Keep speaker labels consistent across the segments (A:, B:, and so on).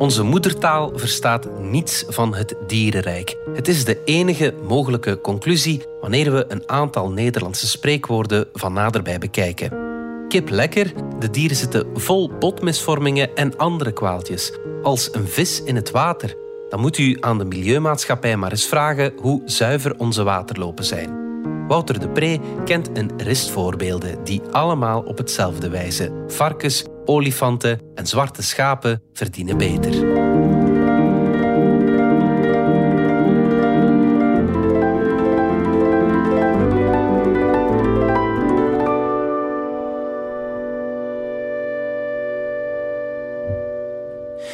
A: Onze moedertaal verstaat niets van het dierenrijk. Het is de enige mogelijke conclusie wanneer we een aantal Nederlandse spreekwoorden van naderbij bekijken. Kip lekker, de dieren zitten vol botmisvormingen en andere kwaaltjes. Als een vis in het water. Dan moet u aan de Milieumaatschappij maar eens vragen hoe zuiver onze waterlopen zijn. Wouter de Pre kent een rist voorbeelden die allemaal op hetzelfde wijzen. Varkens, olifanten en zwarte schapen verdienen beter.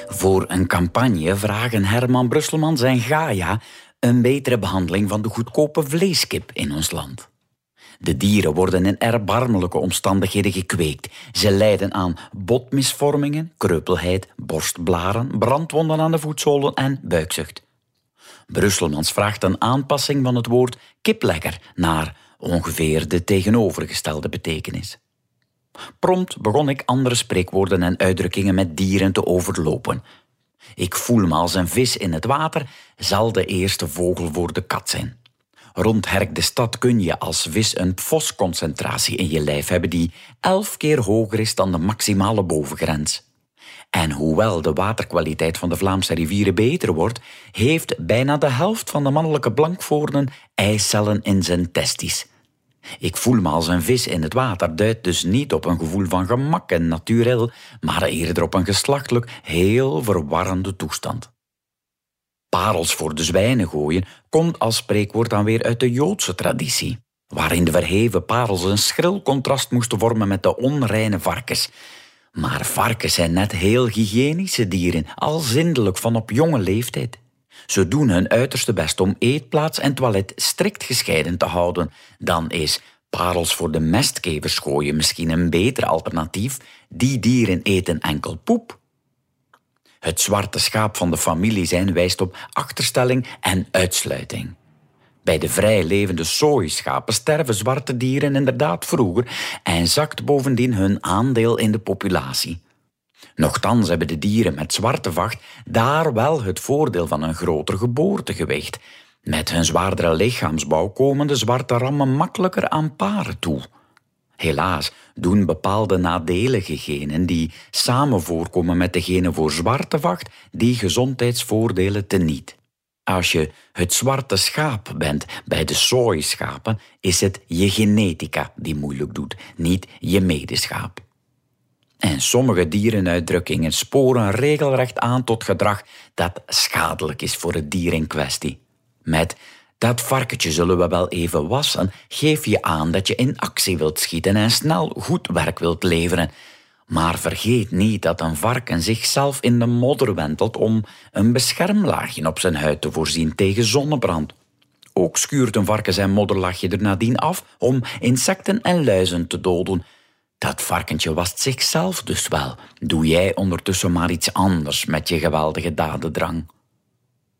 B: Voor een campagne vragen Herman Brusselmans en Gaia een betere behandeling van de goedkope vleeskip in ons land. De dieren worden in erbarmelijke omstandigheden gekweekt. Ze lijden aan botmisvormingen, kreupelheid, borstblaren, brandwonden aan de voetzolen en buikzucht. Brusselmans vraagt een aanpassing van het woord kiplegger naar ongeveer de tegenovergestelde betekenis. Prompt begon ik andere spreekwoorden en uitdrukkingen met dieren te overlopen. Ik voel me als een vis in het water, zal de eerste vogel voor de kat zijn. Rond Herk de Stad kun je als vis een fosconcentratie in je lijf hebben die elf keer hoger is dan de maximale bovengrens. En hoewel de waterkwaliteit van de Vlaamse rivieren beter wordt, heeft bijna de helft van de mannelijke blankvoornen eicellen in zijn testis. Ik voel me als een vis in het water duidt dus niet op een gevoel van gemak en naturel, maar eerder op een geslachtelijk heel verwarrende toestand. Parels voor de zwijnen gooien komt als spreekwoord dan weer uit de Joodse traditie, waarin de verheven parels een schril contrast moesten vormen met de onreine varkens. Maar varkens zijn net heel hygiënische dieren, al zindelijk van op jonge leeftijd. Ze doen hun uiterste best om eetplaats en toilet strikt gescheiden te houden. Dan is parels voor de mestkevers gooien misschien een beter alternatief. Die dieren eten enkel poep. Het zwarte schaap van de familie zijn wijst op achterstelling en uitsluiting. Bij de vrij levende sooischapen sterven zwarte dieren inderdaad vroeger en zakt bovendien hun aandeel in de populatie. Nochtans hebben de dieren met zwarte vacht daar wel het voordeel van een groter geboortegewicht. Met hun zwaardere lichaamsbouw komen de zwarte rammen makkelijker aan paren toe. Helaas doen bepaalde nadelige genen die samen voorkomen met de genen voor zwarte vacht die gezondheidsvoordelen teniet. Als je het zwarte schaap bent bij de sooischapen, is het je genetica die moeilijk doet, niet je medeschaap. En sommige dierenuitdrukkingen sporen regelrecht aan tot gedrag dat schadelijk is voor het dier in kwestie. Met dat varkentje zullen we wel even wassen, geef je aan dat je in actie wilt schieten en snel goed werk wilt leveren. Maar vergeet niet dat een varken zichzelf in de modder wentelt om een beschermlaagje op zijn huid te voorzien tegen zonnebrand. Ook schuurt een varken zijn modderlaagje er nadien af om insecten en luizen te doden. Dat varkentje wast zichzelf dus wel. Doe jij ondertussen maar iets anders met je geweldige dadendrang.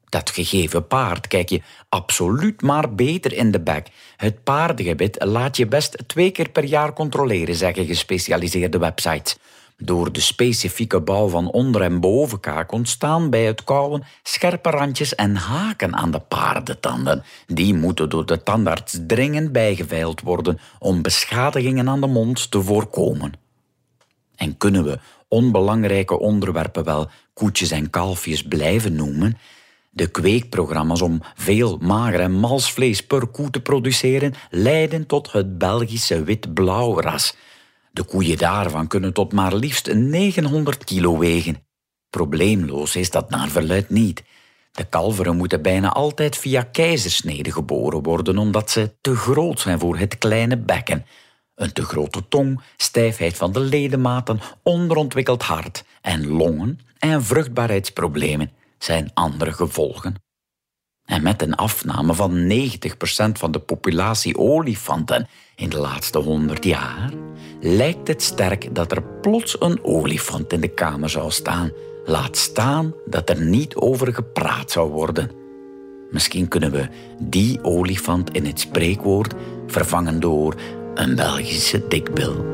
B: Dat gegeven paard kijk je absoluut maar beter in de bek. Het paardengebit laat je best twee keer per jaar controleren, zeggen gespecialiseerde websites. Door de specifieke bouw van onder- en bovenkaak ontstaan bij het kauwen scherpe randjes en haken aan de paardentanden. Die moeten door de tandarts dringend bijgeveild worden om beschadigingen aan de mond te voorkomen. En kunnen we onbelangrijke onderwerpen wel koetjes en kalfjes blijven noemen? De kweekprogramma's om veel mager en mals vlees per koe te produceren leiden tot het Belgische wit-blauw ras de koeien daarvan kunnen tot maar liefst 900 kilo wegen. Probleemloos is dat naar verluid niet. De kalveren moeten bijna altijd via keizersnede geboren worden omdat ze te groot zijn voor het kleine bekken. Een te grote tong, stijfheid van de ledematen, onderontwikkeld hart en longen en vruchtbaarheidsproblemen zijn andere gevolgen. En met een afname van 90% van de populatie olifanten in de laatste 100 jaar, lijkt het sterk dat er plots een olifant in de kamer zou staan. Laat staan dat er niet over gepraat zou worden. Misschien kunnen we die olifant in het spreekwoord vervangen door een Belgische dikbil.